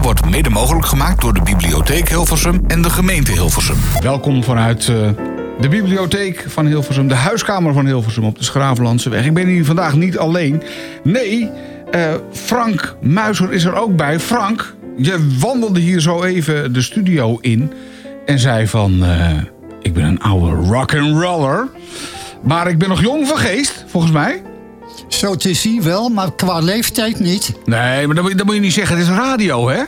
wordt mede mogelijk gemaakt door de Bibliotheek Hilversum en de gemeente Hilversum. Welkom vanuit uh, de bibliotheek van Hilversum, de huiskamer van Hilversum op de Schravenlandse weg. Ik ben hier vandaag niet alleen. Nee, uh, Frank Muizer is er ook bij. Frank, je wandelde hier zo even de studio in en zei van... Uh, ik ben een oude rock'n'roller, maar ik ben nog jong van geest, volgens mij. Zo te zien wel, maar qua leeftijd niet. Nee, maar dat, dat moet je niet zeggen. Het is radio, hè?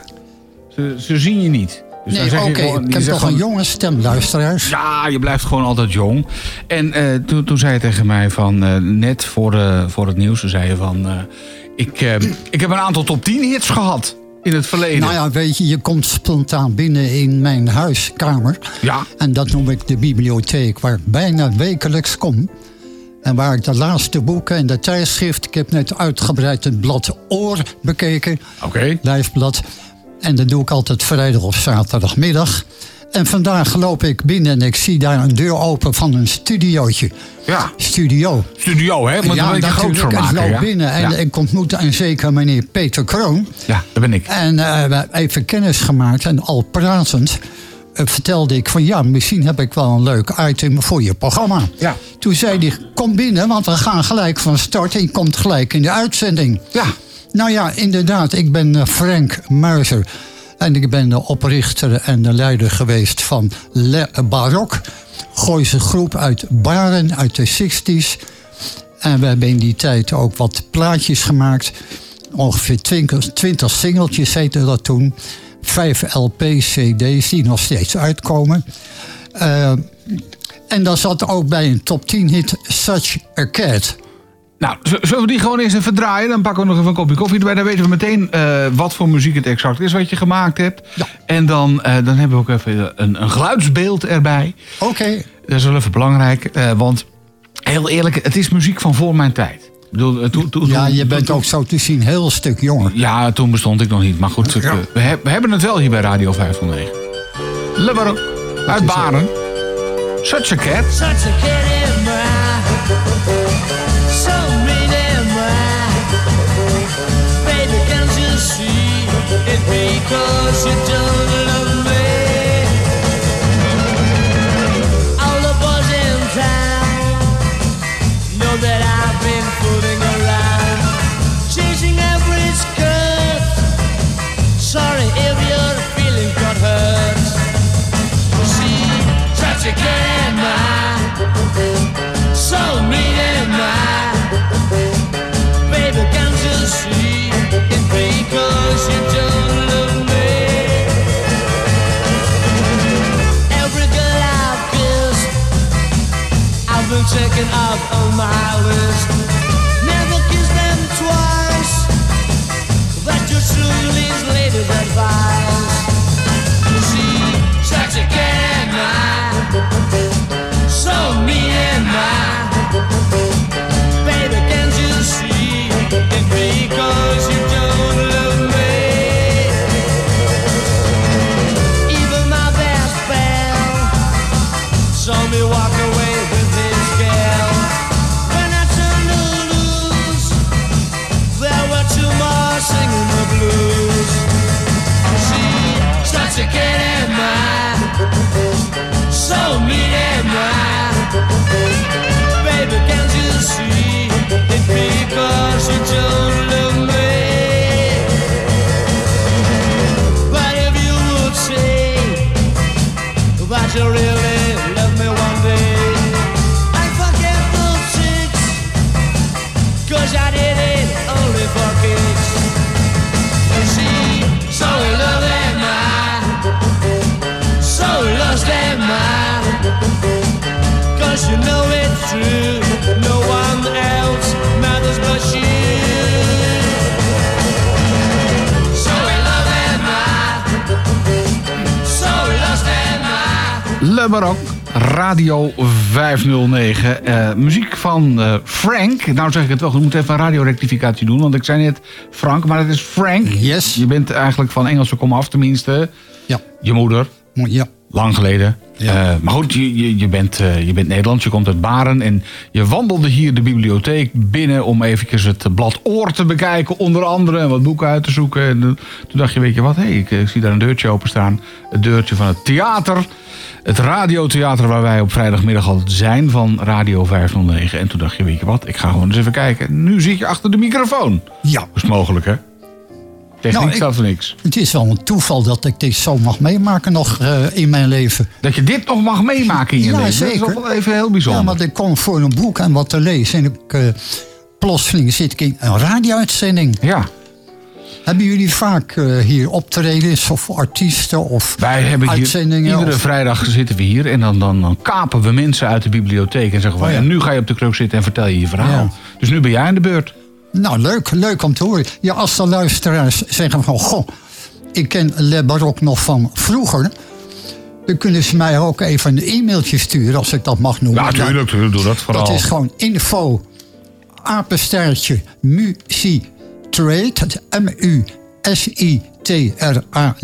Ze, ze zien je niet. Dus nee, oké, okay. ik heb toch een jonge stem, luisteraars. Ja, je blijft gewoon altijd jong. En uh, toen, toen zei je tegen mij van, uh, net voor, de, voor het nieuws, toen zei je van... Uh, ik, ik heb een aantal top 10 hits gehad in het verleden. Nou ja, weet je, je komt spontaan binnen in mijn huiskamer. Ja. En dat noem ik de bibliotheek, waar ik bijna wekelijks kom. En waar ik de laatste boeken en de tijdschrift... ik heb net uitgebreid het blad Oor bekeken. Oké. Okay. Lijfblad. En dat doe ik altijd vrijdag of zaterdagmiddag. En vandaag loop ik binnen en ik zie daar een deur open van een studiootje. Ja. Studio. Studio, hè? Maar ja, een groot maken. Ik loop binnen en ja. ik ontmoet een zeker meneer Peter Kroon. Ja, dat ben ik. En uh, even kennis gemaakt en al pratend vertelde ik van ja, misschien heb ik wel een leuk item voor je programma. Ja. Toen zei hij, kom binnen, want we gaan gelijk van start en je komt gelijk in de uitzending. Ja. Nou ja, inderdaad, ik ben uh, Frank Muizer. En ik ben de oprichter en de leider geweest van Le Barok. Gooise groep uit Baren, uit de 60s. En we hebben in die tijd ook wat plaatjes gemaakt. Ongeveer 20, 20 singeltjes heette dat toen. Vijf LP-CD's die nog steeds uitkomen. Uh, en daar zat ook bij een top 10 hit Such a Cat. Nou, zullen we die gewoon eens even draaien? Dan pakken we nog even een kopje koffie erbij. Dan weten we meteen uh, wat voor muziek het exact is wat je gemaakt hebt. Ja. En dan, uh, dan hebben we ook even een, een geluidsbeeld erbij. Oké. Okay. Dat is wel even belangrijk. Want heel eerlijk, het is muziek van voor mijn tijd. Bedoel, to, to, ja, je bent ook zo te zien heel stuk jonger. Ja, toen bestond ik nog niet. Maar goed, ja. we, he, we, hebben het wel hier bij Radio 509. Lebber uit Baren. Such a cat. Such a cat in my... because you don't second of on my list. Never kiss them twice. That your truly is later advice. Know it's true No one else matters but you So in love am I So lost am I Le Baroque, Radio 509. Uh, muziek van uh, Frank. Nou zeg ik het wel, ik moet even een radiorectificatie doen. Want ik zei net Frank, maar het is Frank. Yes. Je bent eigenlijk van Engelse kom af, tenminste. Ja. Je moeder. Ja. Lang geleden. Ja. Eh, maar goed, je, je, je, bent, eh, je bent Nederlands, je komt uit Baren. En je wandelde hier de bibliotheek binnen om eventjes het blad Oor te bekijken. Onder andere en wat boeken uit te zoeken. En toen dacht je, weet je wat, hey, ik, ik zie daar een deurtje openstaan. Het deurtje van het theater. Het radiotheater waar wij op vrijdagmiddag altijd zijn van Radio 509. En toen dacht je, weet je wat, ik ga gewoon eens even kijken. Nu zit je achter de microfoon. Ja. Dat is mogelijk, hè? Techniek Nou, niks. Het is wel een toeval dat ik dit zo mag meemaken nog eh, in mijn leven. Dat je dit nog mag meemaken in je Ja, leven. zeker. Dat is wel even heel bijzonder. Ja, want ik kom voor een boek en wat te lezen. En ik, eh, plotseling zit ik in een radio-uitzending. Ja, Hebben jullie vaak eh, hier optredens of artiesten of wij hebben hier uitzendingen? iedere of- vrijdag zitten we hier en dan, dan, dan kapen we mensen uit de bibliotheek en zeggen van Oh ja. ja, nu ga je op de kruk zitten en vertel je je verhaal. Ja. Dus nu ben jij aan de beurt. Nou, leuk, leuk om te horen. Ja, als de luisteraars zeggen van... Goh, ik ken Le Baroque nog van vroeger... dan kunnen ze mij ook even een e-mailtje sturen, als ik dat mag noemen. Ja, tuurlijk, tuurlijk, doe dat vooral. Dat is gewoon info, apensterretje, musitrade,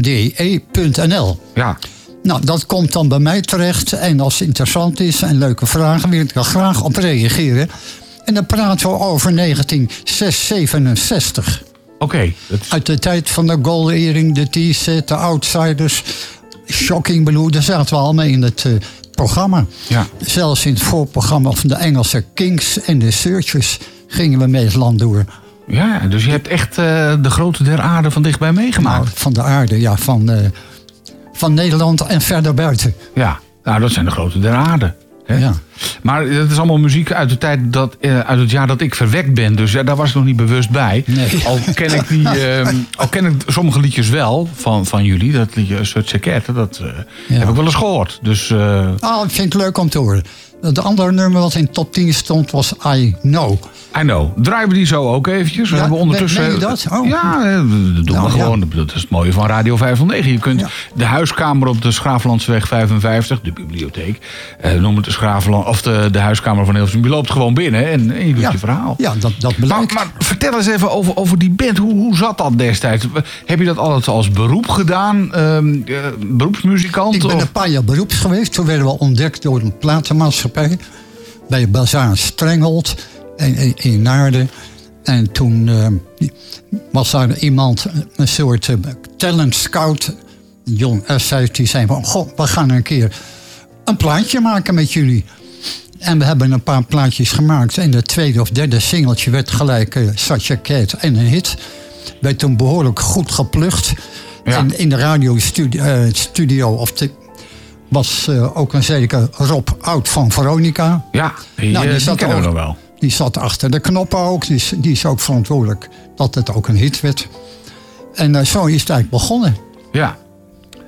M-U-S-I-T-R-A-D-E.nl. Ja, Nou, dat komt dan bij mij terecht. En als het interessant is en leuke vragen, wil ik er graag op reageren. En dan praten we over 1967. oké. Uit de tijd van de Gold Earring, de T-set, de Outsiders. Shocking Blue, daar zaten we allemaal in het eh, programma. Ja. Zelfs in het voorprogramma van de Engelse Kings en de Searchers gingen we mee het land door. Ja, dus je hebt echt eh, de grootte der aarde van dichtbij meegemaakt. Nou, van de aarde, ja, van, eh, van Nederland en verder buiten. Ja, nou dat zijn de grootte der aarde. Hè? Ja. Maar het is allemaal muziek uit de tijd dat, eh, uit het jaar dat ik verwekt ben. Dus ja, daar was ik nog niet bewust bij. Nee. Al ken ik die, ehm, al ken ik sommige liedjes wel van, van jullie. Dat liedje Cat, dat eh, Ja. heb ik wel eens gehoord. Dus Ah, ik vind het leuk om te horen. Het andere nummer wat in top 10 stond was I Know. I know. Draaien we die zo ook eventjes? We Ja, hebben ondertussen. meen je dat? Oh. Ja, dat doen Nou, we ja. gewoon. Dat is het mooie van Radio 509. Je kunt Ja. de huiskamer op de Schraaflandsweg 55, de bibliotheek, eh, noem het de Schraafland, of de, de huiskamer van Hilversum. Je loopt gewoon binnen en, en je doet Ja, je verhaal. ja dat, dat Maar, blijkt. maar vertel eens even over, over die band. Hoe, hoe zat dat destijds? Heb je dat altijd als beroep gedaan? Ehm, eh, beroepsmuzikant? ik ben of- een paar jaar beroeps geweest. Toen werden we ontdekt door een platenmaatschappij. Bij Bazaar Strenghold in, in, in Naarden. En toen eh, was daar iemand, een soort eh, talent scout. John S. die zei van... Goh, we gaan een keer een plaatje maken met jullie. En we hebben een paar plaatjes gemaakt. En de tweede of derde singeltje werd gelijk uh, Such a Cat en een hit. Werd toen behoorlijk goed geplucht. Ja. En in de radiostudio uh, studio, of de, was uh, ook een zeker Rob Oud van Veronica. Ja, die, Nou, die, zat kennen we ook- nog wel. Die zat achter de knoppen ook. Die is, die is ook verantwoordelijk dat het ook een hit werd. En uh, zo is het eigenlijk begonnen. Ja.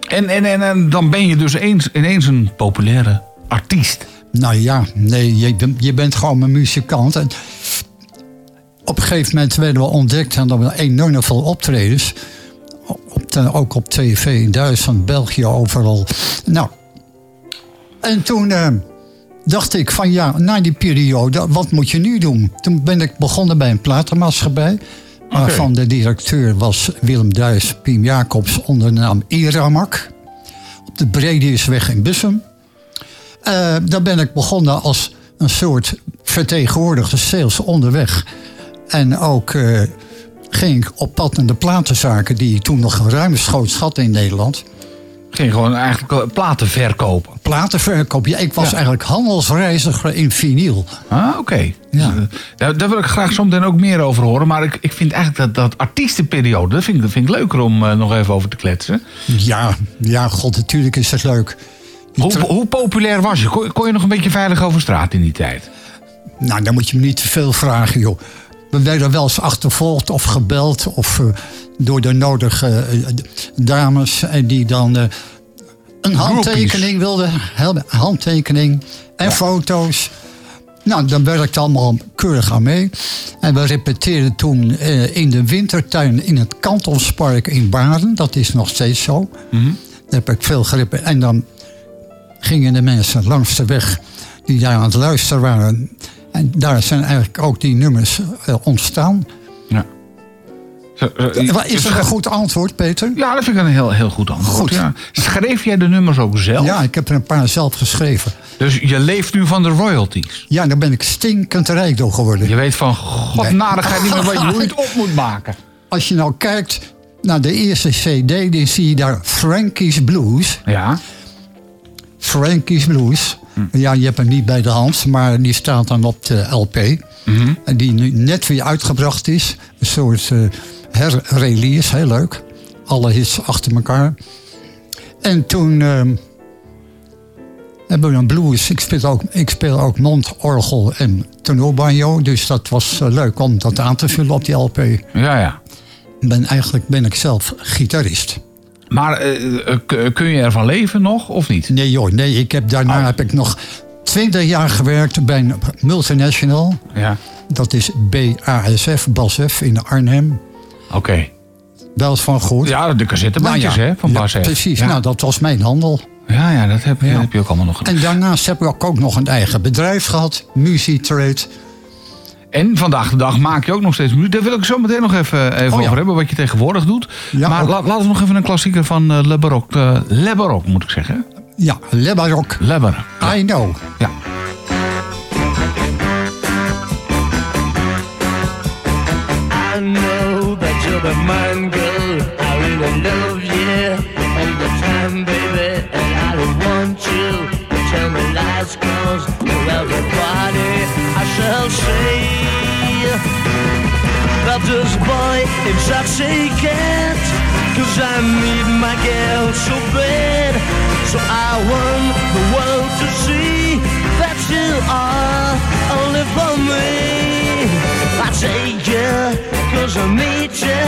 En, en, en, en dan ben je dus eens, ineens een populaire artiest. Nou ja, nee, je, je bent gewoon een muzikant. En op een gegeven moment werden we ontdekt en we enorm veel optredens. Op de- ook op tv in Duitsland, België, overal. Nou, en toen eh, dacht ik van ja, na die periode, wat moet je nu doen? Toen ben ik begonnen bij een platenmaatschappij. Waarvan de directeur was Willem Duis, Piem Jacobs onder de naam Iramak. Op de Brediusweg in Bussum. Eh, daar ben ik begonnen als een soort vertegenwoordiger sales onderweg. En ook eh, ging ik op pad naar de platenzaken die toen nog ruimschoots had in Nederland. Ging gewoon eigenlijk eh, platen verkopen. Platenverkoop. Ja, ik was Ja. eigenlijk handelsreiziger in vinyl. Ah, oké. Ja. Dus, Daar, daar wil ik graag zo meteen ook meer over horen. Maar ik, ik vind eigenlijk dat, dat artiestenperiode, dat vind, ik- dat vind ik leuker om nog even over te kletsen. Ja, ja, god, natuurlijk is het leuk. Hoe, hoe populair was je? Kon, kon je nog een beetje veilig over straat in die tijd? Nou, dan moet je me niet te veel vragen, joh. We werden wel eens achtervolgd of gebeld of eh, door de nodige eh, dames eh, die dan een handtekening wilden. Handtekening en foto's. Nou, daar werkte allemaal keurig aan mee. En we repeteerden toen in de wintertuin in het Kantonspark in Baden. Dat is nog steeds zo. Daar heb ik veel gerepeteerd. En dan gingen de mensen langs de weg die daar aan het luisteren waren. En daar zijn eigenlijk ook die nummers eh, ontstaan. Ja. Z- Maar Is dat een goed antwoord, Peter? Ja, dat vind ik een heel, heel goed antwoord. Goed. Ja. Schreef jij de nummers ook zelf? Ja, ik heb er een paar zelf geschreven. Dus je leeft nu van de royalties. Ja, daar ben ik stinkend rijk door geworden. Je weet van godnadigheid niet meer wat hoe je het op moet maken. Als je nou kijkt naar de eerste CD, dan zie je daar Frankie's Blues. Ja. Frankie's Blues. Ja, je hebt hem niet bij de hand, maar die staat dan op de LP. En die nu net weer uitgebracht is. Een soort eh herrelease, heel leuk. Alle hits achter elkaar. En toen ehm, hebben we een blues. Ik speel ook, ik speel ook mondorgel en tenorbanjo. Dus dat was eh, leuk om dat aan te vullen op die LP. Ja, ja. Ben, eigenlijk ben ik zelf gitarist. Maar eh, eh, kun je ervan leven nog of niet? Nee joh, nee, ik heb, daarna Oh. heb ik nog 20 jaar gewerkt bij een multinational. Ja. Dat is BASF, BASF in Arnhem. Oké. Wel eens van goed. Ja, de cassettebandjes Nou ja, hè, van ja, Bas F. Precies, Ja. nou dat was mijn handel. ja, ja, dat heb, je- Ja. heb je ook allemaal nog gedaan. En daarnaast heb ik ook nog een eigen bedrijf gehad, Musitrade. En vandaag de dag maak je ook nog steeds muziek. Daar wil ik zo meteen nog even, even Oh, ja. over hebben, wat je tegenwoordig doet. Ja, maar ook. la- laten we nog even een klassieker van eh, Le Baroque. eh, Le Baroque moet ik zeggen. Ja, Le Baroque. Le Baroque. I know. Ja. I know that you're the mine girl. I really love you all the time, baby. And I don't want you to tell me lies, cause to everybody I shall say this boy intoxicated. Cause I need my girl so bad. So I want the world to see that you are only for me. I take you cause I need you.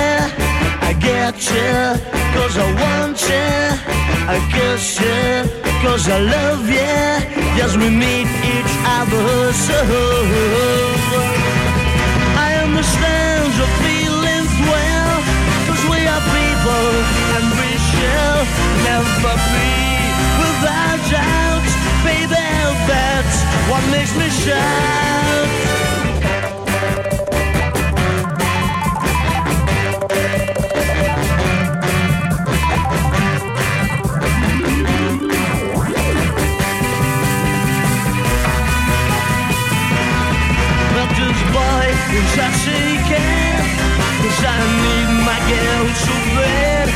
I get you cause I want you. I kiss you cause I love you. Yes, we need each other so. I understand your feelings well, cause we are people and we shall never be without doubt. Baby, that's what makes me shout. But this boy intoxicated Cause I need my girl so bad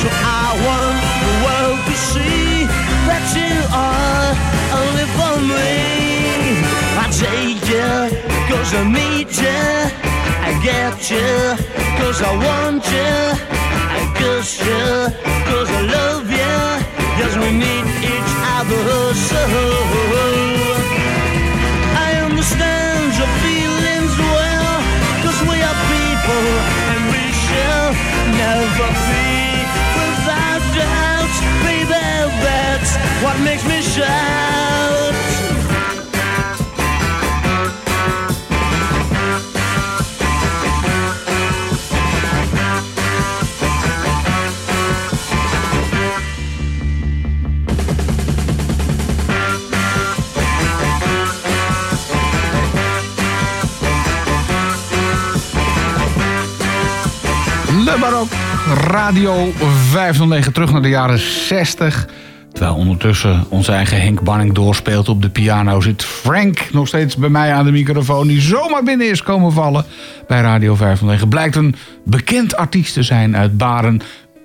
So I want the world to see That you are only for me I take you cause I need you I get you cause I want you I kiss you cause I love you. Yes we need each other so what makes me shout. Le Baroque. Radio 509 terug naar de jaren 60. Terwijl ondertussen onze eigen Henk Banning doorspeelt op de piano... zit Frank nog steeds bij mij aan de microfoon... die zomaar binnen is komen vallen bij Radio 509. Blijkt een bekend artiest te zijn uit Baren,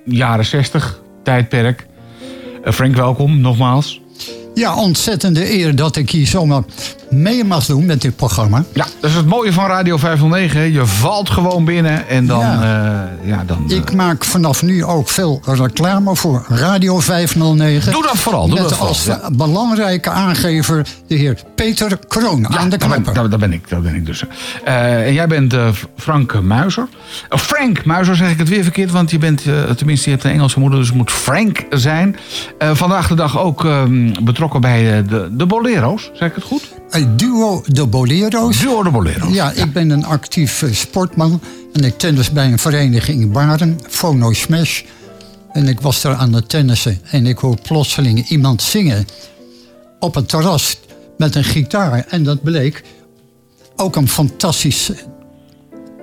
jaren 60, tijdperk. Eh, Frank, welkom nogmaals. Ja, ontzettende eer dat ik hier zomaar mee mag doen met dit programma. Ja, dat is het mooie van Radio 509. hè. Je valt gewoon binnen en dan... Ja. Ja, ja, dan eh, Ik maak vanaf nu ook veel reclame voor Radio 509. Doe dat vooral, doe met dat vooral, als ja. belangrijke aangever de heer Peter Kroon aan de knoppen. daar, daar ben ik, daar ben ik dus. Eh, en jij bent eh, Frank Muizer. Frank Muizer zeg ik het weer verkeerd, want je bent, eh, tenminste, je hebt een Engelse moeder, dus het moet Frank zijn. Eh, vandaag de dag ook ehm, betrokken bij eh, de, de Bolero's, zeg ik het goed? Het duo de Bolero's. Duo de Bolero's. Ja, ik ben een actief eh, sportman. En ik tennis bij een vereniging in Baren, Fono Smash. En ik was daar aan het tennissen. En ik hoor plotseling iemand zingen op het terras met een gitaar. En dat bleek ook een fantastisch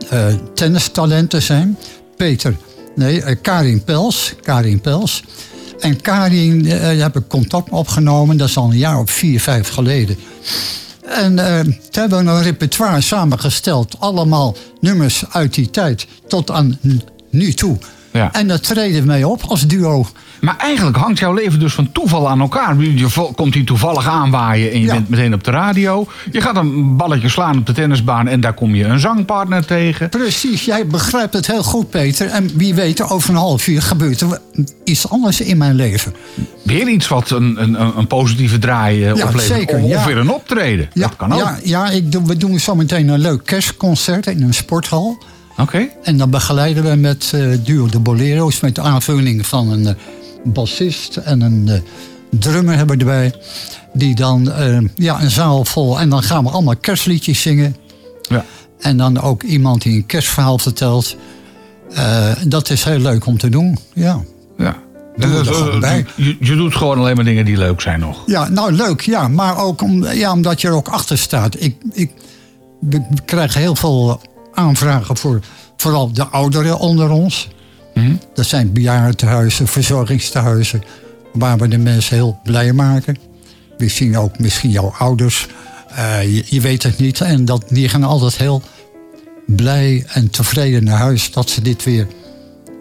eh tennistalent te zijn. Peter, nee, eh, Karin Pels. Karin Pels. En Karin, eh, heb ik contact opgenomen. Dat is al een jaar of vier, vijf geleden. En toen hebben een repertoire samengesteld. Allemaal nummers uit die tijd tot aan nu toe. Ja. En daar treden we mee op als duo. Maar eigenlijk hangt jouw leven dus van toeval aan elkaar. Je komt hier toevallig aanwaaien en je Ja. bent meteen op de radio. Je gaat een balletje slaan op de tennisbaan en daar kom je een zangpartner tegen. Precies, jij begrijpt het heel goed, Peter. En wie weet, over een half uur gebeurt er iets anders in mijn leven. Weer iets wat een, een, een- positieve draai eh, Ja, oplevert. zeker, of, of ja. weer een optreden. dat kan ook. Ja, ja ik doe, we doen zo meteen een leuk kerstconcert in een sporthal. Oké. En dan begeleiden we met eh, duo de Bolero's... met de aanvulling van een eh, bassist en een eh, drummer hebben we erbij. Die dan ja, een zaal vol... En dan gaan we allemaal kerstliedjes zingen. Ja. En dan ook iemand die een kerstverhaal vertelt. Dat is heel leuk om te doen, ja. ja. Dus. Je, je doet gewoon alleen maar dingen die leuk zijn nog. Ja, nou leuk, ja. Maar ook om, ja, omdat je er ook achter staat. Ik, ik, we krijgen heel veel aanvragen voor vooral de ouderen onder ons. Mhm. Dat zijn bejaardentehuizen, verzorgingstehuizen... waar we de mensen heel blij maken. We zien ook misschien jouw ouders. Eh, je, je weet het niet. En dat, die gaan altijd heel blij en tevreden naar huis... dat ze dit weer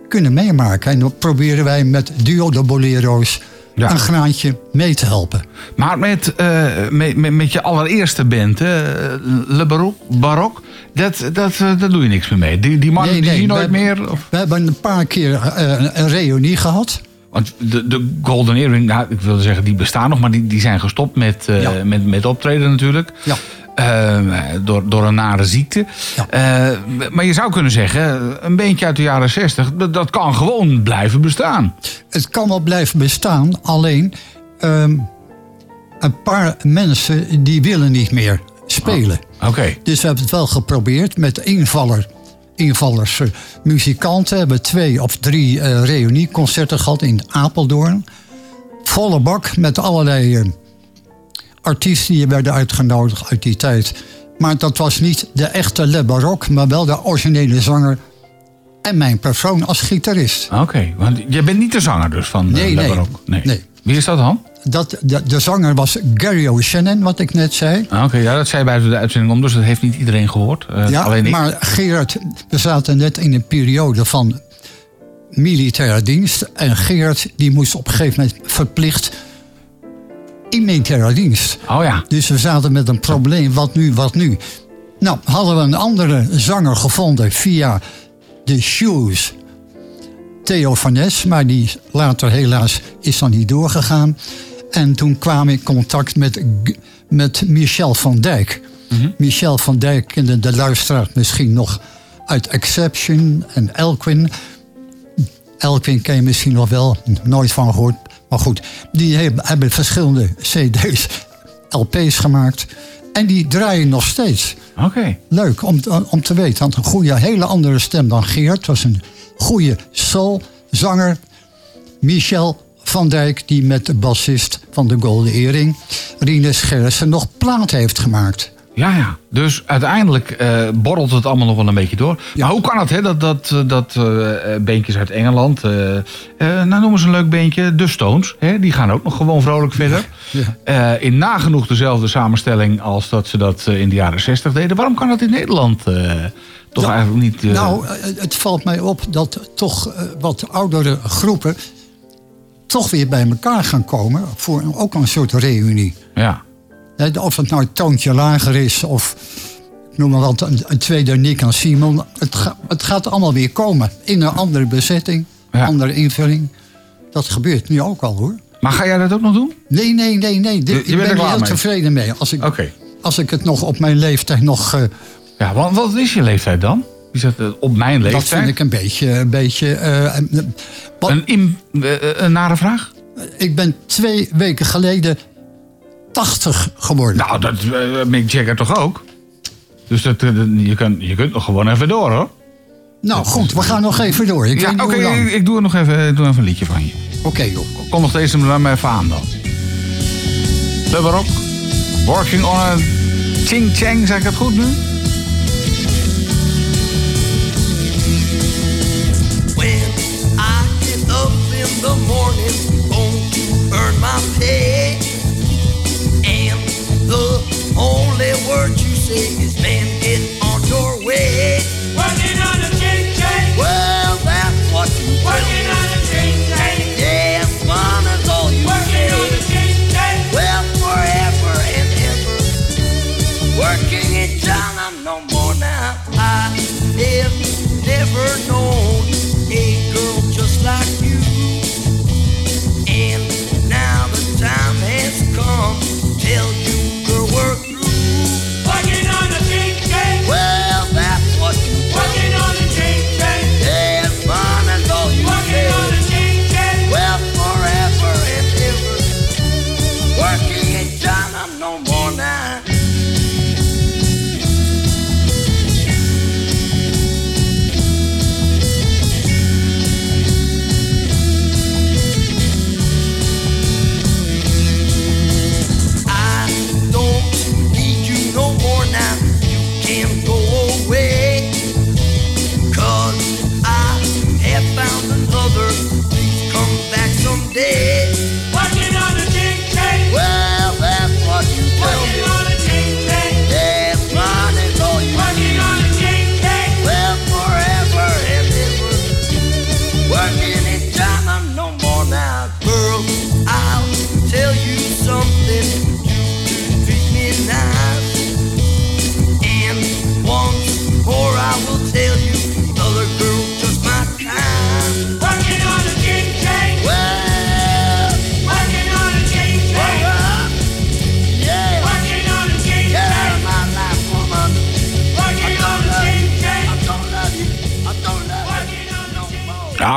kunnen meemaken. En dan proberen wij met Duo de Bolero's... Ja. een graantje mee te helpen. Maar met, eh, met, met, met je allereerste band, hè, Le Baroque, Barok, dat, dat, eh, dat doe je niks meer mee. Die, die man die zie je we nooit hebben- meer? Of? We hebben een paar keer eh, een reunie gehad. Want de, de Golden Earring, nou, ik wilde zeggen, die bestaan nog, maar die, die zijn gestopt met, eh, Ja. met, met optreden natuurlijk. Ja. Eh, door, door een nare ziekte. Ja. Eh, maar je zou kunnen zeggen, een beentje uit de jaren 60, dat, dat kan gewoon blijven bestaan. Het kan wel blijven bestaan, alleen ehm, een paar mensen die willen niet meer spelen. Oké. Dus we hebben het wel geprobeerd met invaller, invallers, muzikanten. We hebben twee of drie eh reunieconcerten gehad in Apeldoorn. Volle bak met allerlei eh, artiesten die werden uitgenodigd uit die tijd. Maar dat was niet de echte Le Baroque, maar wel de originele zanger en mijn persoon als gitarist. Oké, want je bent niet de zanger dus van eh, Nee, Le nee. Baroque? Nee. Wie is dat dan? Dat, de, de zanger was Gary O'Shannon, wat ik net zei. Ah, Oké, ja, dat zei buiten de uitzending om, dus dat heeft niet iedereen gehoord. Eh, Ja, alleen ik. maar Gerard, we zaten net in een periode van militaire dienst. En Gerard die moest op een gegeven moment verplicht in militaire dienst. Oh ja. Dus we zaten met een probleem, wat nu, wat nu? Nou, hadden we een andere zanger gevonden via de Shoes. Theo van Nes, maar die later helaas is dan niet doorgegaan. En toen kwam ik in contact met, met Michel van Dijk. Michel van Dijk kende de luisteraar misschien nog uit Exception en Elquin. Elquin ken je misschien nog wel, nooit van gehoord. Maar goed, die hebben, verschillende cd's, LP's gemaakt. En die draaien nog steeds. Oké. Leuk om, om te weten. Want een goede, hele andere stem dan Geert. was een goede soulzanger. Michel van Dijk, die met de bassist van de Golden Earring... Rinus Gerritsen nog plaat heeft gemaakt. Ja, ja. Dus uiteindelijk eh, borrelt het allemaal nog wel een beetje door. Maar hoe kan het, hè, dat, dat, eh, dat eh, beentjes uit Engeland... nou, noem eens een leuk beentje, de Stones. Hè, die gaan ook nog gewoon vrolijk verder. ja. In nagenoeg dezelfde samenstelling als dat ze dat in de jaren 60 deden. Waarom kan dat in Nederland toch Ja, eigenlijk niet... Nou, het valt mij op dat toch wat oudere groepen... toch weer bij elkaar gaan komen voor ook een soort reunie. Ja. Hè, Of het nou een toontje lager is of noem maar wat, een, een tweede Nick en Simon. Het, ga- het gaat allemaal weer komen in een andere bezetting, Ja. andere invulling. Dat gebeurt nu ook al hoor. Maar ga jij dat ook nog doen? Nee, nee, nee, nee. Dit- ik ben er heel mee? tevreden mee. Als ik, als ik het nog op mijn leeftijd nog... eh, Ja, want wat is je leeftijd dan? Je zegt eh, op mijn leeftijd. dat vind ik een beetje... Een beetje eh, eh, wat- Een, eh, eh, een nare vraag? ik ben twee weken geleden 80 geworden. Nou, dat uh, Mick Jagger toch ook? Dus dat, eh, je, kan, je kunt nog gewoon even door, hoor. nou goed, we gaan nog even door. Ik Ja, oké, ik, ik doe er nog even, doe even een liedje van je. Oké joh. Kom nog deze maar even aan dan. Baroque, working on a ching chang, zeg ik het goed nu? You.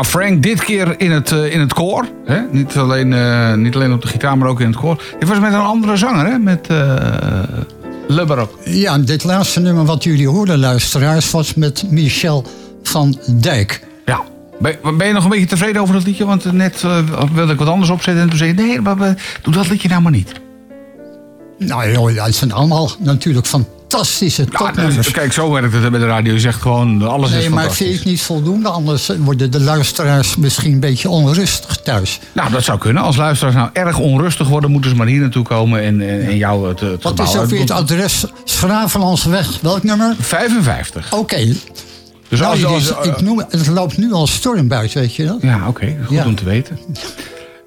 Ja, Frank dit keer in het, eh, in het koor. Hè? Niet, alleen, eh, niet alleen op de gitaar, maar ook in het koor. Dit was met een andere zanger, hè? Met Le Baroque. Ja, dit laatste nummer wat jullie hoorden, luisteraars, was met Michel van Dijk. Ja. Ben, ben je nog een beetje tevreden over dat liedje? Want net wilde ik wat anders opzetten en toen zei je... nee, maar, doe dat liedje nou maar niet. Nou joh, het zijn allemaal natuurlijk fantastische Ja, topnummers. kijk, zo werkt het bij de radio. Je zegt gewoon, alles is Nee, maar fantastisch. vind je het niet voldoende? Anders worden de luisteraars misschien een beetje onrustig thuis. Nou, dat zou kunnen. Als luisteraars nou erg onrustig worden... moeten ze maar hier naartoe komen en, en, en jou het, het Wat gebouw is ook weer het adres? Schravenlandsweg, welk nummer? 55. Oké, Dus nou, als, het, als, ik noem, het loopt nu al storm buiten, weet je dat? Ja, oké. goed Ja. om te weten.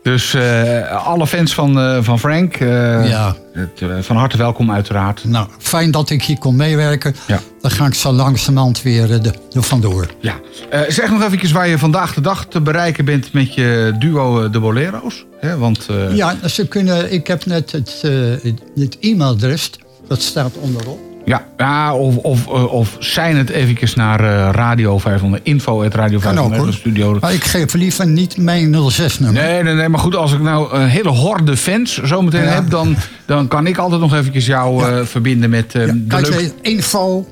Dus eh, alle fans van, eh, van Frank, eh, Ja. van harte welkom uiteraard. Nou, fijn dat ik hier kon meewerken. Ja. Dan ga ik zo langzamerhand weer de, vandoor. Ja. Zeg nog even waar je vandaag de dag te bereiken bent met je duo De Bolero's. Hè, want Ja, ze kunnen, ik heb net het, het, het e-mailadres, dat staat onderop. Ja, ja, of, of, eh, of zijn het eventjes naar eh, Radio 500, info at Radio Kan ook 500 hoor. studio. Maar ik geef liever niet mijn 06-nummer. Nee, nee, nee, maar goed, als ik nou een hele horde fans zometeen Ja. heb, dan, dan kan ik altijd nog eventjes jou Ja. eh, verbinden met eh, Ja, de kijk, leukste... info.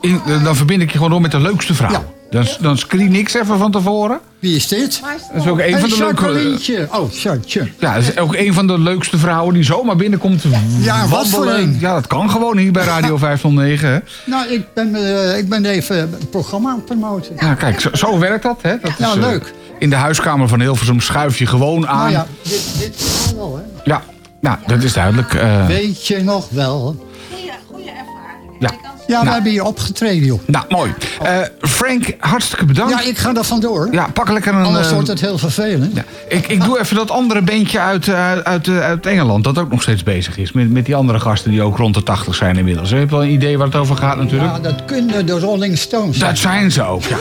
in- dan verbind ik je gewoon door met de leukste vrouw. Dan, dan screen ik ze even van tevoren. Wie is dit? Dat is ook een van de leuke... Jacquelientje. Oh, Jacqueline. Ja, dat is ook een van de leukste vrouwen die zomaar binnenkomt Ja, wat voor een? Ja, dat kan gewoon hier bij Radio 509. Hè. Nou, ik ben, eh, ik ben even het programma aan het promoten. Ja, kijk, zo, zo werkt dat. Hè. dat Ja, eh, leuk. in de huiskamer van Hilversum schuif je gewoon aan. Nou ja, dit, dit kan wel, hè. Ja, nou, dat is duidelijk. eh, Weet je nog wel? Goeie, goeie ervaring. Ja. Ja, we Nou. hebben hier opgetreden, joh. nou, mooi. Eh, Frank, hartstikke bedankt. Ja, ik ga er vandoor. Ja, pak lekker een... Anders eh, wordt het heel vervelend. ja. ik, ik doe even dat andere bandje uit, eh, uit, eh, uit Engeland... dat ook nog steeds bezig is. Met, met die andere gasten die ook rond de 80 zijn inmiddels. Je hebt wel een idee waar het over gaat natuurlijk. Ja, dat kunnen de Rolling Stones. Dat zijn ze ook. Ja.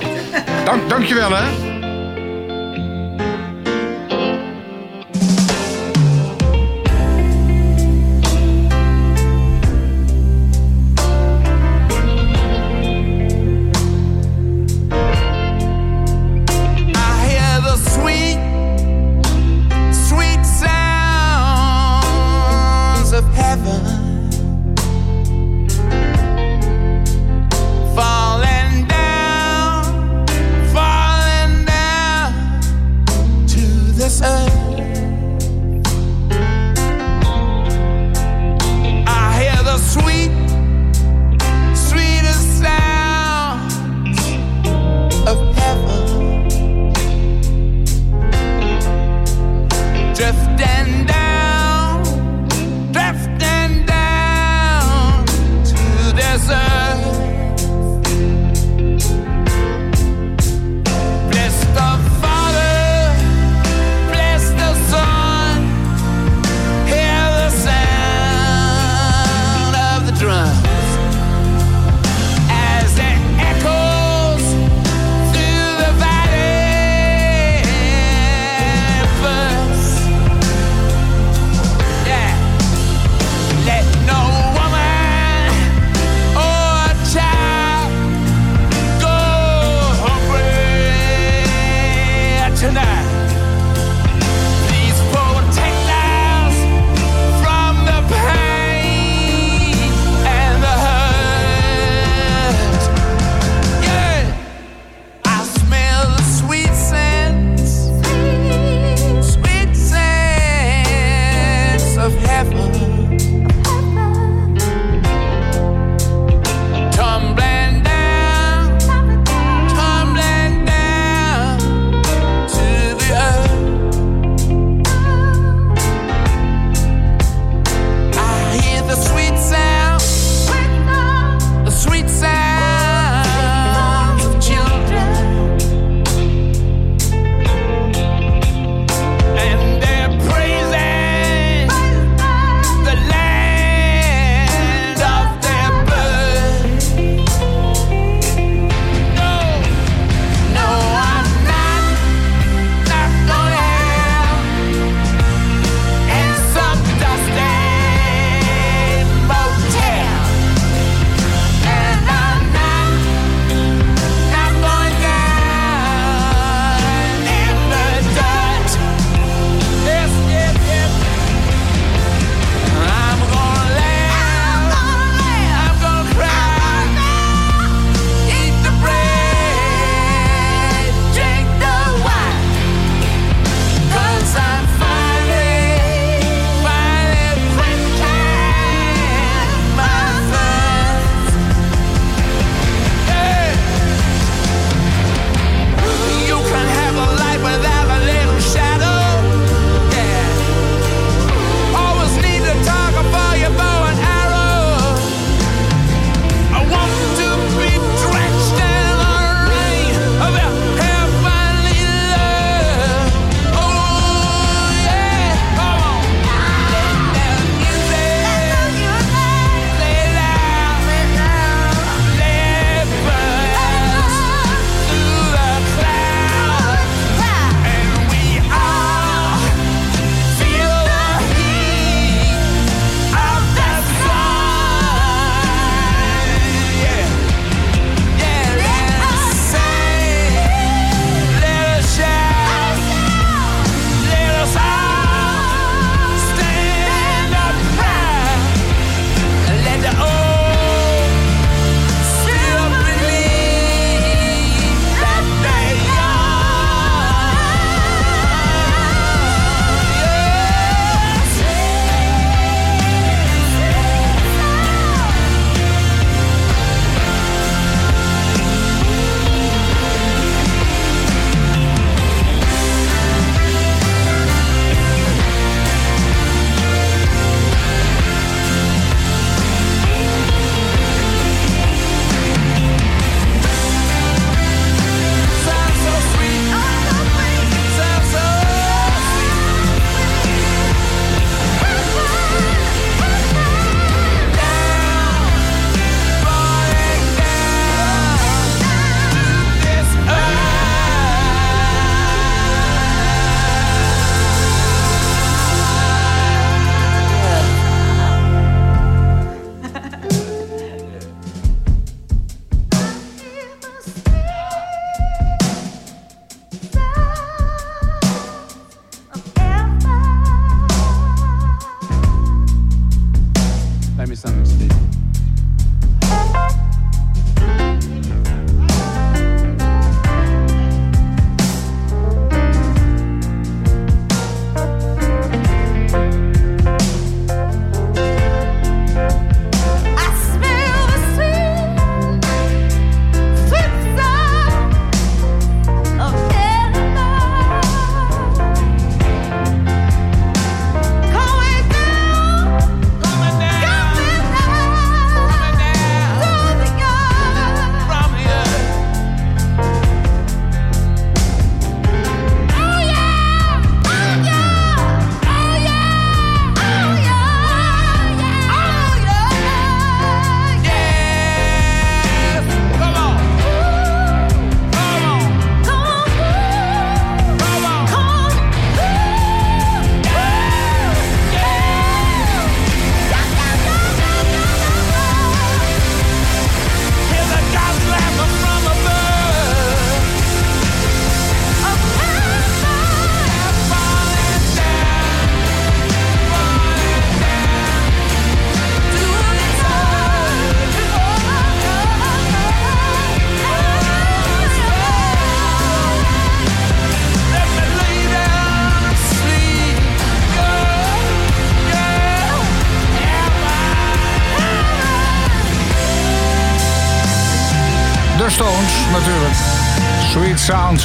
Dank, dankjewel, hè. this earth.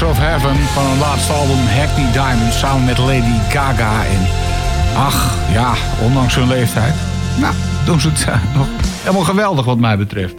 Of Heaven van hun laatste album Hackney Diamond samen met Lady Gaga. En ach, ja, ondanks hun leeftijd. Nou, doen ze het eh, nog helemaal geweldig wat mij betreft.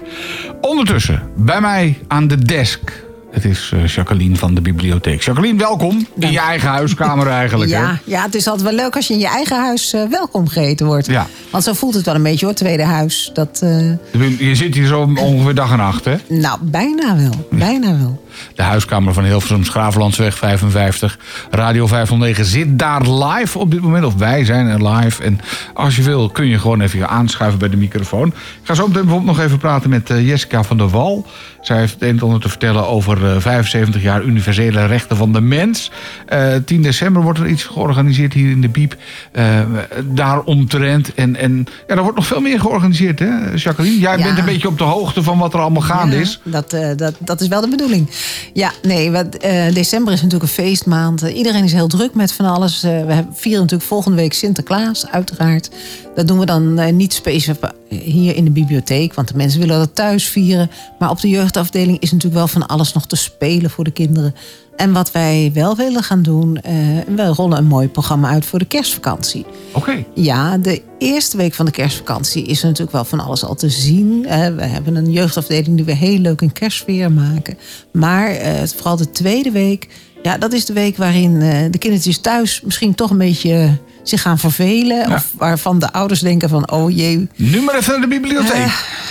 Ondertussen, bij mij aan de desk. Het is eh, Jacqueline van de bibliotheek. Jacqueline, welkom in je eigen huiskamer eigenlijk. hè? Ja, ja, het is altijd wel leuk als je in je eigen huis eh, welkom geheten wordt. Ja. Want zo voelt het wel een beetje hoor, tweede huis. Dat, eh, Je zit hier zo ongeveer dag en nacht, hè? nou, bijna wel. Bijna wel. De huiskamer van Hilversum, Schravenlandsweg 55. Radio 509 zit daar live op dit moment. Of wij zijn er live. En als je wil kun je gewoon even aanschuiven bij de microfoon. Ik ga zo meteen bijvoorbeeld nog even praten met Jessica van der Wal. Zij heeft het een en ander te vertellen over eh, 75 jaar universele rechten van de mens. Eh 10 december wordt er iets georganiseerd hier in de Biep. eh daaromtrent. En, en ja, er wordt nog veel meer georganiseerd, hè, Jacqueline? Jij Ja. bent een beetje op de hoogte van wat er allemaal gaande Ja, is. Dat, eh, dat, dat is wel de bedoeling. Ja, nee, wat, eh, december is natuurlijk een feestmaand. Eh, iedereen is heel druk met van alles. Eh, we vieren natuurlijk volgende week Sinterklaas, uiteraard. Dat doen we dan eh, niet specifiek hier in de bibliotheek, want de mensen willen dat thuis vieren. Maar op de jeugdafdeling is natuurlijk wel van alles nog te spelen voor de kinderen. En wat wij wel willen gaan doen, eh, we rollen een mooi programma uit voor de kerstvakantie. Oké. Ja, de eerste week van de kerstvakantie is er natuurlijk wel van alles al te zien. We hebben een jeugdafdeling die we heel leuk een kerstsfeer maken. Maar eh, vooral de tweede week, ja, dat is de week waarin de kindertjes thuis misschien toch een beetje zich gaan vervelen. Of waarvan de ouders denken van, oh jee, Nu maar even naar de bibliotheek.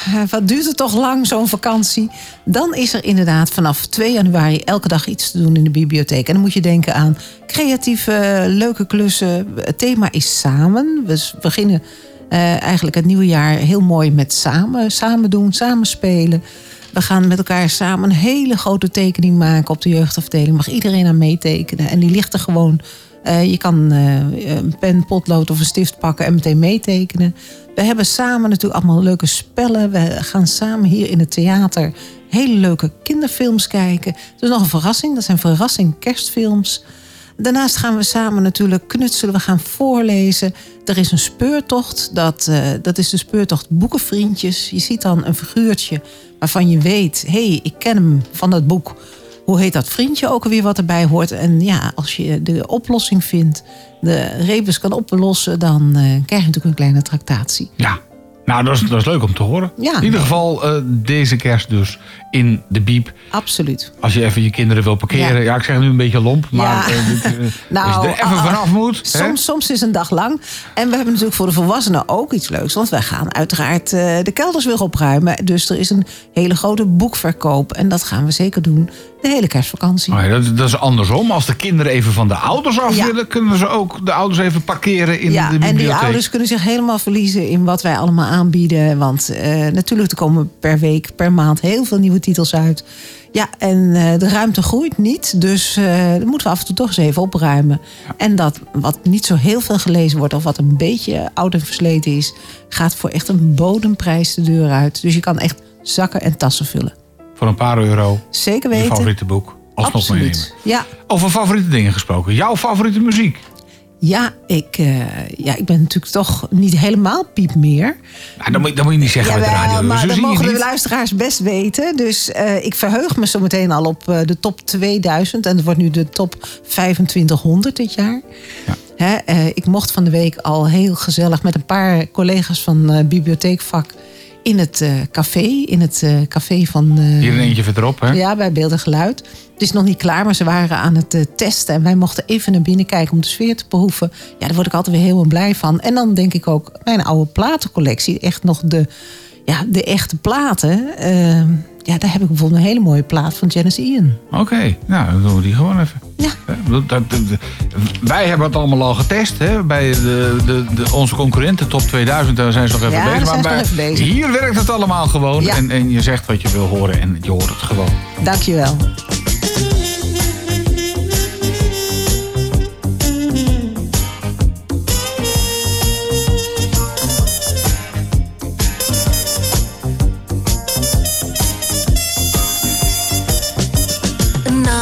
eh, wat duurt het toch lang, zo'n vakantie? Dan is er inderdaad vanaf 2 januari elke dag iets te doen in de bibliotheek. En dan moet je denken aan creatieve, leuke klussen. Het thema is samen. We beginnen eh, eigenlijk het nieuwe jaar heel mooi met samen. Samen doen, samen spelen. We gaan met elkaar samen een hele grote tekening maken op de jeugdafdeling. Mag iedereen aan meetekenen. En die ligt er gewoon. Eh, je kan eh, een pen, potlood of een stift pakken en meteen meetekenen. We hebben samen natuurlijk allemaal leuke spellen. We gaan samen hier in het theater hele leuke kinderfilms kijken. Het is nog een verrassing. Dat zijn verrassing kerstfilms. Daarnaast gaan we samen natuurlijk knutselen. We gaan voorlezen. Er is een speurtocht. Dat, eh, dat is de speurtocht Boekenvriendjes. Je ziet dan een figuurtje waarvan je weet... hé, hey, ik ken hem van dat boek. Hoe heet dat vriendje ook alweer wat erbij hoort? En ja, als je de oplossing vindt... de rebus kan oplossen... dan eh, krijg je natuurlijk een kleine tractatie. Ja, nou dat is, dat is leuk om te horen. Ja. In ieder geval eh, deze kerst dus in de biep. Absoluut. Als je even je kinderen wil parkeren. Ja, Ja. ik zeg nu een beetje lomp. Maar Ja. eh, dit, Nou, als je er even ah, vanaf moet. hè? Soms, soms is een dag lang. En we hebben natuurlijk voor de volwassenen ook iets leuks. Want wij gaan uiteraard de kelders weer opruimen. Dus er is een hele grote boekverkoop. En dat gaan we zeker doen De hele kerstvakantie. Oh ja, dat, dat is andersom. Als de kinderen even van de ouders af Ja. willen, kunnen ze ook de ouders even parkeren in ja, de en die bibliotheek. ouders kunnen zich helemaal verliezen in wat wij allemaal aanbieden. Want eh, natuurlijk, er komen per week, per maand heel veel nieuwe titels uit. Ja, en eh, de ruimte groeit niet. Dus eh dan moeten we af en toe toch eens even opruimen. En dat wat niet zo heel veel gelezen wordt... of wat een beetje oud en versleten is... gaat voor echt een bodemprijs de deur uit. Dus je kan echt zakken en tassen vullen. Voor een paar euro. Zeker Je weten. favoriete boek. Alsnog meenemen. Absoluut. Ja, Over favoriete dingen gesproken. Jouw favoriete muziek? ja, ik, eh, ja, ik ben natuurlijk toch niet helemaal piep meer. Nou, dat, moet, dat moet je niet zeggen bij de radio. maar dat je mogen de luisteraars best weten. Dus eh, ik verheug me zo meteen al op eh, de top 2000. En het wordt nu de top 2500 dit jaar. Ja. Ik mocht van de week al heel gezellig met een paar collega's van bibliotheekvak... in het eh, café, in het eh, café van... eh, Hier een eentje verderop, hè? ja, bij Beeld en Geluid. Het is nog niet klaar, maar ze waren aan het testen. En wij mochten even naar binnen kijken om de sfeer te proeven. Ja, daar word ik altijd weer heel blij van. En dan denk ik ook, mijn oude platencollectie. Echt nog de, ja, de echte platen. Ja, daar heb ik bijvoorbeeld een hele mooie plaat van Janis Ian. Oké, nou, dan doen we die gewoon even. Ja. Dat- wij hebben het allemaal al getest hè, bij de, de, de, onze concurrenten, top 2000. Daar zijn ze nog even Ja, bezig. bij- even bezig. Hier werkt het allemaal gewoon. Ja. En, en je zegt wat je wil horen en je hoort het gewoon. Dankjewel.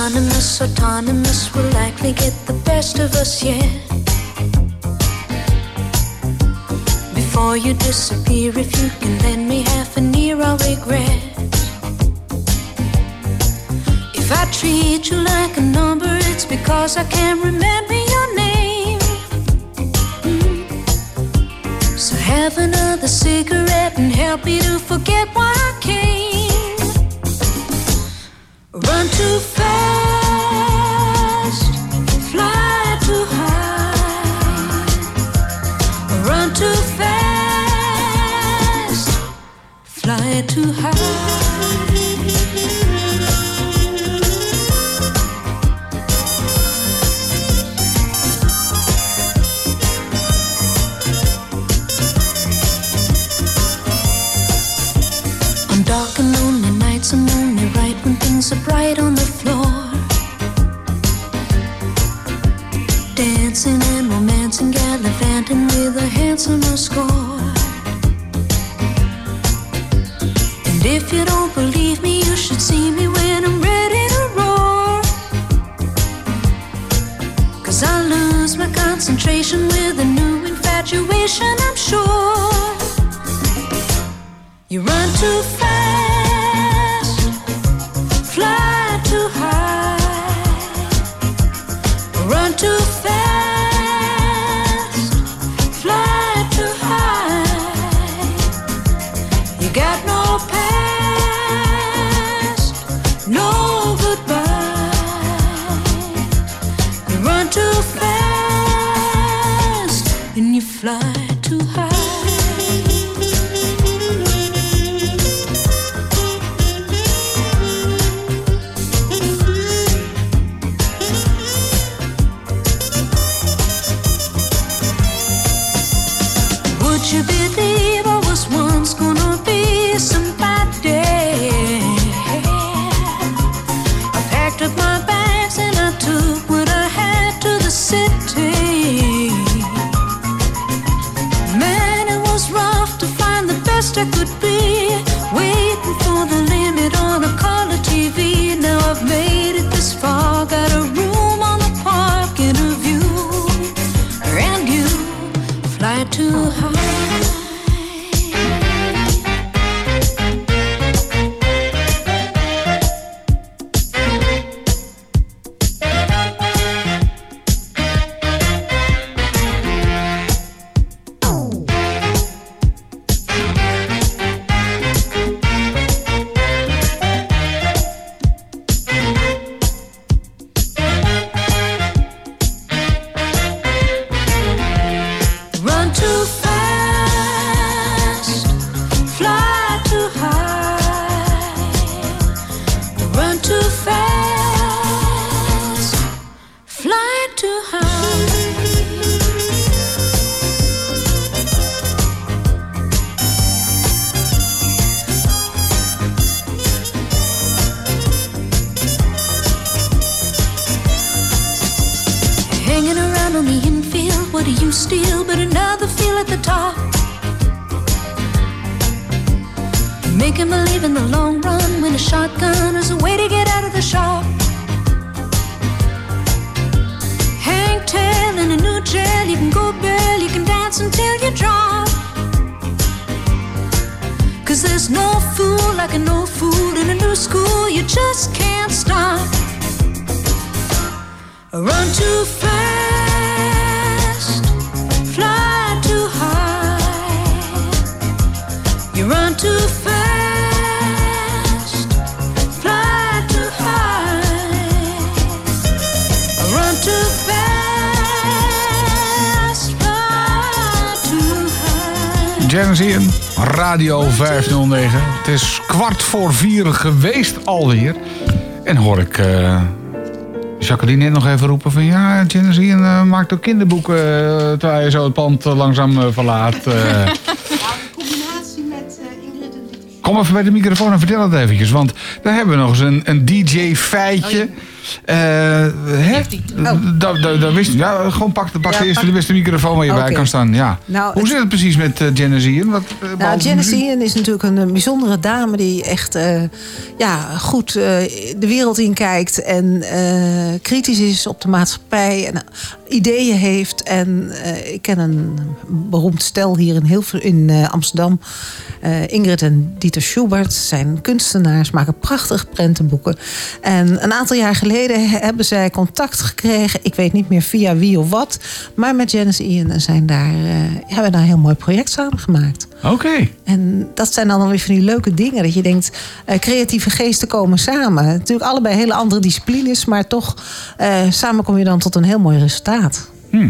Anonymous, autonomous will likely get the best of us yet. Before you disappear, if you can lend me half an ear, I'll regret. If I treat you like a number, it's because I can't remember your name. Mm. So have another cigarette and help me to forget why I too fast, fly too high. Are bright on the floor. Dancing and romancing, gallivanting with a handsomer score. And if you don't believe me, you should see me when I'm ready to roar. Cause I lose my concentration with a new infatuation, I'm sure. You run too fast, Hanging around on the infield, what do you steal but another feel at the top? Making believe in the long run when a shotgun is a way to get out of the shop. Hang tail in a new jail, you can go bail, you can dance until you drop. Cause there's no fool like a no fool in a new school, you just can't stop. Run too fast, fly too high. You run too fast, fly too high. Run too fast, fly too high. Ian, Radio 509. Het is kwart voor vier geweest alweer. En hoor ik eh, Jacqueline net nog even roepen van... ja, Ian eh, maakt ook kinderboeken... eh, terwijl je zo het pand eh, langzaam verlaat. eh. combinatie met Ingrid en. Kom even bij de microfoon en vertel het eventjes. Want daar hebben we nog eens een, een DJ-feitje. Eh, hè? Dat, dat, dat wist Ja, gewoon pak, de- pak Ja, de eerste pak- de beste microfoon waar je bij kan staan. Ja. Nou, Hoe zit het precies met uh, Janis Ian? Wat, eh, Nou, Janice? Ian is natuurlijk een, eh, bijzondere dame die echt eh, ja, goed eh, de wereld in kijkt en eh, kritisch is op de maatschappij en eh, ideeën heeft. En eh, ik ken een beroemd stel hier in, Hilver, in eh, Amsterdam. Eh, Ingrid en Dieter Schubert zijn kunstenaars, maken prachtige prentenboeken. En een aantal jaar geleden he- hebben zij contact gekregen. Ik weet niet meer via wie of wat. Maar met Janice Ian en zijn daar, eh, hebben daar een heel mooi project samen gemaakt. Oké. En dat zijn dan weer van die leuke dingen. Dat je denkt, eh, creatieve geesten komen samen. Natuurlijk allebei hele andere disciplines. Maar toch, eh, samen kom je dan tot een heel mooi resultaat. Hm.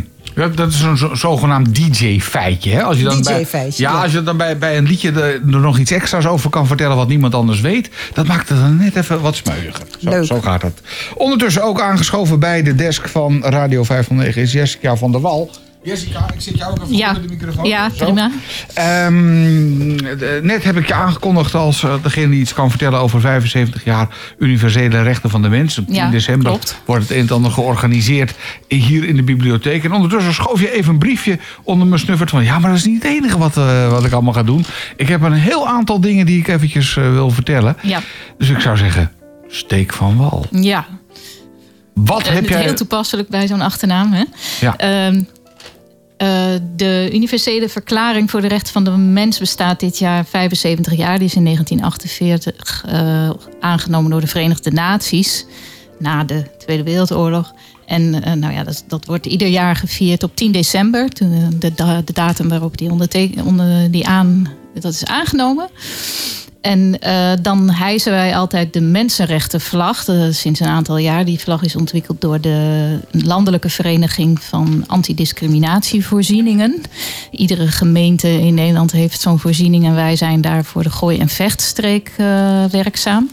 Dat is een zo- zogenaamd DJ-feitje. Als je dan bij, ja, als je dan bij, bij een liedje er, er nog iets extra's over kan vertellen... wat niemand anders weet, dat maakt het dan net even wat smeuiger. Zo, zo gaat het. Ondertussen ook aangeschoven bij de desk van Radio 509 is Jessica van der Wal. Jessica, ik zit jou ook even Ja. onder de microfoon. Ja, Zo. prima. Ehm, eh, net heb ik je aangekondigd als eh, degene die iets kan vertellen over 75 jaar universele rechten van de mens. Op 10 Ja, december klopt. wordt het een en ander georganiseerd hier in de bibliotheek. En ondertussen schoof je even een briefje onder mijn snuffert van... ja, maar dat is niet het enige wat, eh, wat ik allemaal ga doen. Ik heb een heel aantal dingen die ik eventjes wil vertellen. Ja, Dus ik zou zeggen, steek van wal. ja. Wat heb jij... Heel toepasselijk bij zo'n achternaam. Hè? Ja. Ehm, eh, de Universele Verklaring voor de Rechten van de Mens bestaat dit jaar 75 jaar. Die is in 1948 eh, aangenomen door de Verenigde Naties na de Tweede Wereldoorlog. En eh, nou ja, dat, wordt ieder jaar gevierd op 10 december, de, da- de datum waarop die, onder, die aan, dat is aangenomen. En eh, dan hijsen wij altijd de mensenrechtenvlag. sinds een aantal jaar. Die vlag is ontwikkeld door de Landelijke Vereniging van Antidiscriminatievoorzieningen. Iedere gemeente in Nederland heeft zo'n voorziening. En wij zijn daar voor de Gooi- en Vechtstreek eh, werkzaam.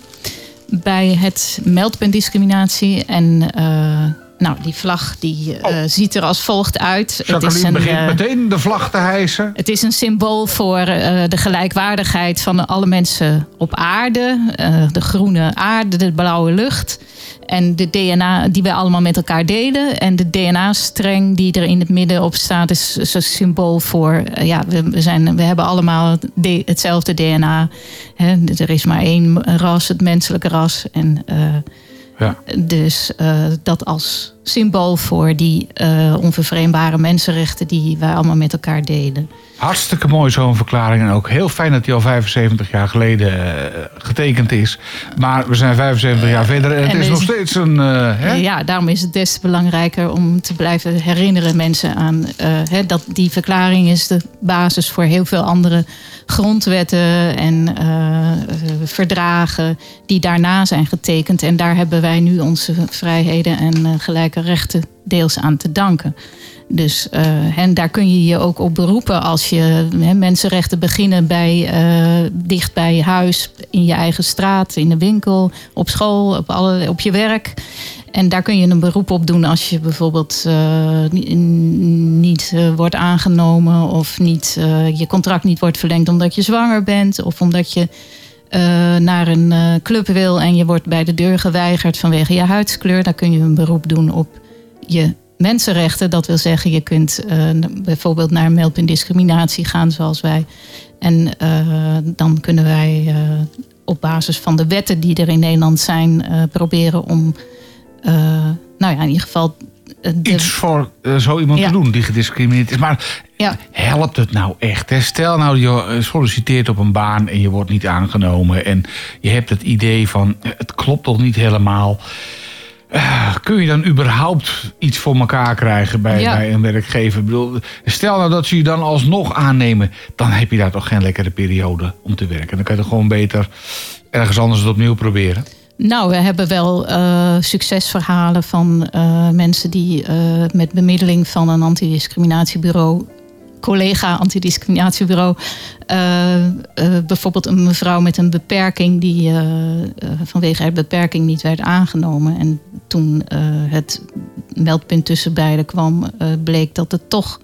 Bij het meldpunt discriminatie. En eh, nou, die vlag die, eh, ziet er als volgt uit. Jacqueline begint eh, meteen de vlag te hijsen. het is een symbool voor eh, de gelijkwaardigheid van alle mensen op aarde. De groene aarde, de blauwe lucht. En de DNA die wij allemaal met elkaar delen. En de DNA-streng die er in het midden op staat, is is een symbool voor. ja, we, zijn, we hebben allemaal de- hetzelfde DNA. Hè. Er is maar één ras, het menselijke ras. En Ja. dus eh, dat als symbool voor die eh, onvervreembare mensenrechten die wij allemaal met elkaar delen. Hartstikke mooi zo'n verklaring. En ook heel fijn dat die al 75 jaar geleden eh, getekend is. Maar we zijn 75 jaar verder en het is nog steeds een... eh, hè? Ja, daarom is het des te belangrijker om te blijven herinneren mensen aan eh, hè, dat die verklaring is de basis voor heel veel andere grondwetten en verdragen die daarna zijn getekend. En daar hebben wij nu onze vrijheden en gelijke rechten deels aan te danken. Dus eh, en daar kun je je ook op beroepen als je mensenrechten beginnen bij, eh, dicht bij huis, in je eigen straat, in de winkel, op school, op, alle, op je werk. En daar kun je een beroep op doen als je bijvoorbeeld eh, ni- niet wordt aangenomen of niet, je contract niet wordt verlengd omdat je zwanger bent of omdat je naar een club wil en je wordt bij de deur geweigerd vanwege je huidskleur. Dan kun je een beroep doen op je mensenrechten. Dat wil zeggen, je kunt eh, bijvoorbeeld naar een meldpunt discriminatie gaan zoals wij. En eh, dan kunnen wij eh, op basis van de wetten die er in Nederland zijn proberen om, nou ja, in ieder geval. de- Iets voor zo iemand Ja. te doen die gediscrimineerd is. Maar ja, helpt het nou echt? Hè? Stel nou, je solliciteert op een baan en je wordt niet aangenomen. En je hebt het idee van, het klopt toch niet helemaal. Eh, kun je dan überhaupt iets voor elkaar krijgen bij, Ja. bij een werkgever? Ik bedoel, stel nou dat ze je dan alsnog aannemen. Dan heb je daar toch geen lekkere periode om te werken. Dan kan je toch gewoon beter ergens anders het opnieuw proberen. Nou, we hebben wel eh, succesverhalen van eh, mensen die met bemiddeling van een antidiscriminatiebureau, collega antidiscriminatiebureau, eh, bijvoorbeeld een mevrouw met een beperking die eh, vanwege haar beperking niet werd aangenomen. En toen het meldpunt tussen beiden kwam, bleek dat het toch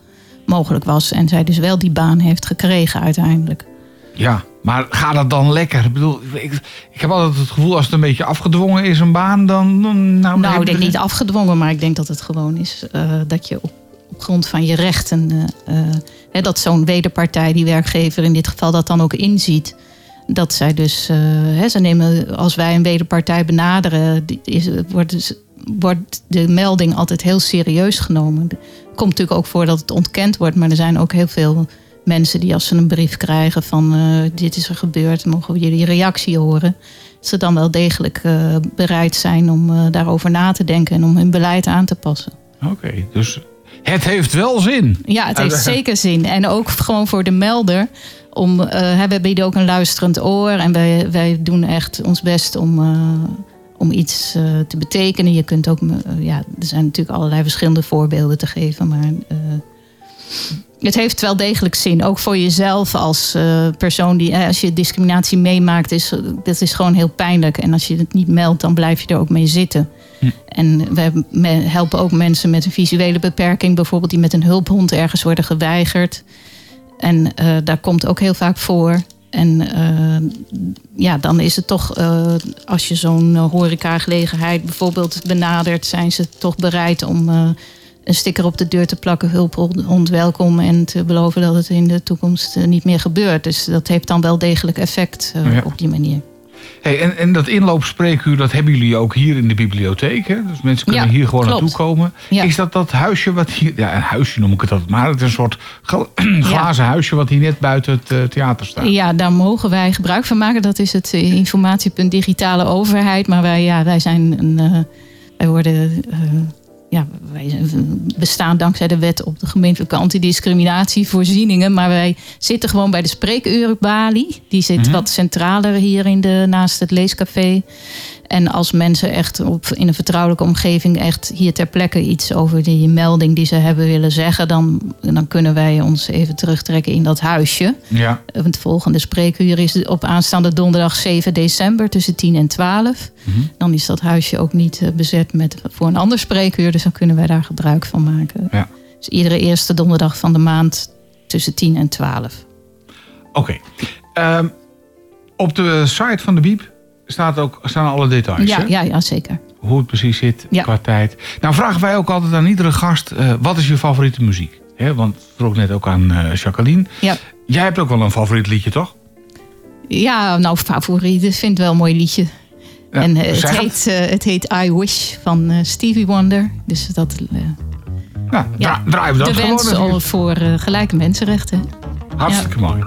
mogelijk was. En zij dus wel die baan heeft gekregen uiteindelijk. Ja, maar gaat het dan lekker? Ik bedoel, ik, ik heb altijd het gevoel als het een beetje afgedwongen is, een baan, dan... dan nou, Nou, ik denk niet afgedwongen, maar ik denk dat het gewoon is dat je op, op grond van je rechten, eh, eh, hè, dat zo'n wederpartij, die werkgever in dit geval, dat dan ook inziet. Dat zij dus, eh, hè, ze nemen, als wij een wederpartij benaderen, is, wordt, dus- wordt de melding altijd heel serieus genomen. Komt natuurlijk ook voor dat het ontkend wordt, maar er zijn ook heel veel mensen die als ze een brief krijgen van dit is er gebeurd, mogen we jullie reactie horen. Ze dan wel degelijk bereid zijn om daarover na te denken en om hun beleid aan te passen. Oké, dus het heeft wel zin. Ja, het heeft zeker zin. En ook gewoon voor de melder. Om, hè, we bieden ook een luisterend oor. En wij, wij doen echt ons best om, eh, om iets eh, te betekenen. Je kunt ook, ja, er zijn natuurlijk allerlei verschillende voorbeelden te geven. Maar het heeft wel degelijk zin. Ook voor jezelf als persoon die, als je discriminatie meemaakt, is, dat is gewoon heel pijnlijk. En als je het niet meldt, dan blijf je er ook mee zitten. En me- helpen ook mensen met een visuele beperking, bijvoorbeeld die met een hulphond ergens worden geweigerd. En eh, daar komt ook heel vaak voor. En eh, ja, dan is het toch, eh, als je zo'n horecagelegenheid bijvoorbeeld benadert, zijn ze toch bereid om een sticker op de deur te plakken, hulphond welkom, en te beloven dat het in de toekomst niet meer gebeurt. Dus dat heeft dan wel degelijk effect Ja. op die manier. Hey, en, en dat inloopspreekuur, dat hebben jullie ook hier in de bibliotheek. Hè? Dus mensen kunnen Ja, hier gewoon klopt. naartoe komen. Ja. Is dat dat huisje wat hier... Ja, een huisje noem ik het altijd maar. Het is een soort gla- glazen huisje wat hier net buiten het eh, theater staat. Ja, daar mogen wij gebruik van maken. Dat is het eh, informatiepunt digitale overheid. Maar wij, ja, wij zijn een. eh, wij worden. Ja, wij bestaan dankzij de wet op de gemeentelijke antidiscriminatievoorzieningen. Maar wij zitten gewoon bij de spreekuurbalie. Die zit wat centraler hier in de, naast het leescafé. En als mensen echt op, in een vertrouwelijke omgeving echt hier ter plekke iets over die melding die ze hebben willen zeggen, dan, dan kunnen wij ons even terugtrekken in dat huisje. Ja. Het volgende spreekuur is op aanstaande donderdag 7 december tussen 10 en 12. Mhm. Dan is dat huisje ook niet eh, bezet met, voor een ander spreekuur, dus dan kunnen wij daar gebruik van maken. Ja. Dus iedere eerste donderdag van de maand tussen 10 en 12. Oké. Ehm, op de site van de Biep staat ook, staan alle details. Ja, hè? ja, ja, zeker. Hoe het precies zit Ja. qua tijd. Nou vragen wij ook altijd aan iedere gast... eh, wat is je favoriete muziek? Hè, want ik vroeg net ook aan eh, Jacqueline. Ja. Jij hebt ook wel een favoriet liedje, toch? Ja, nou, favoriet. Ik vind het wel een mooi liedje. Ja, en eh, zeg het, heet, het heet I Wish van Stevie Wonder. Dus dat Nou, ja, dra- draaien we dat de wens voor gelijke mensenrechten. Hartstikke mooi.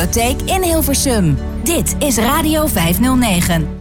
Bibliotheek in Hilversum. Dit is Radio 509.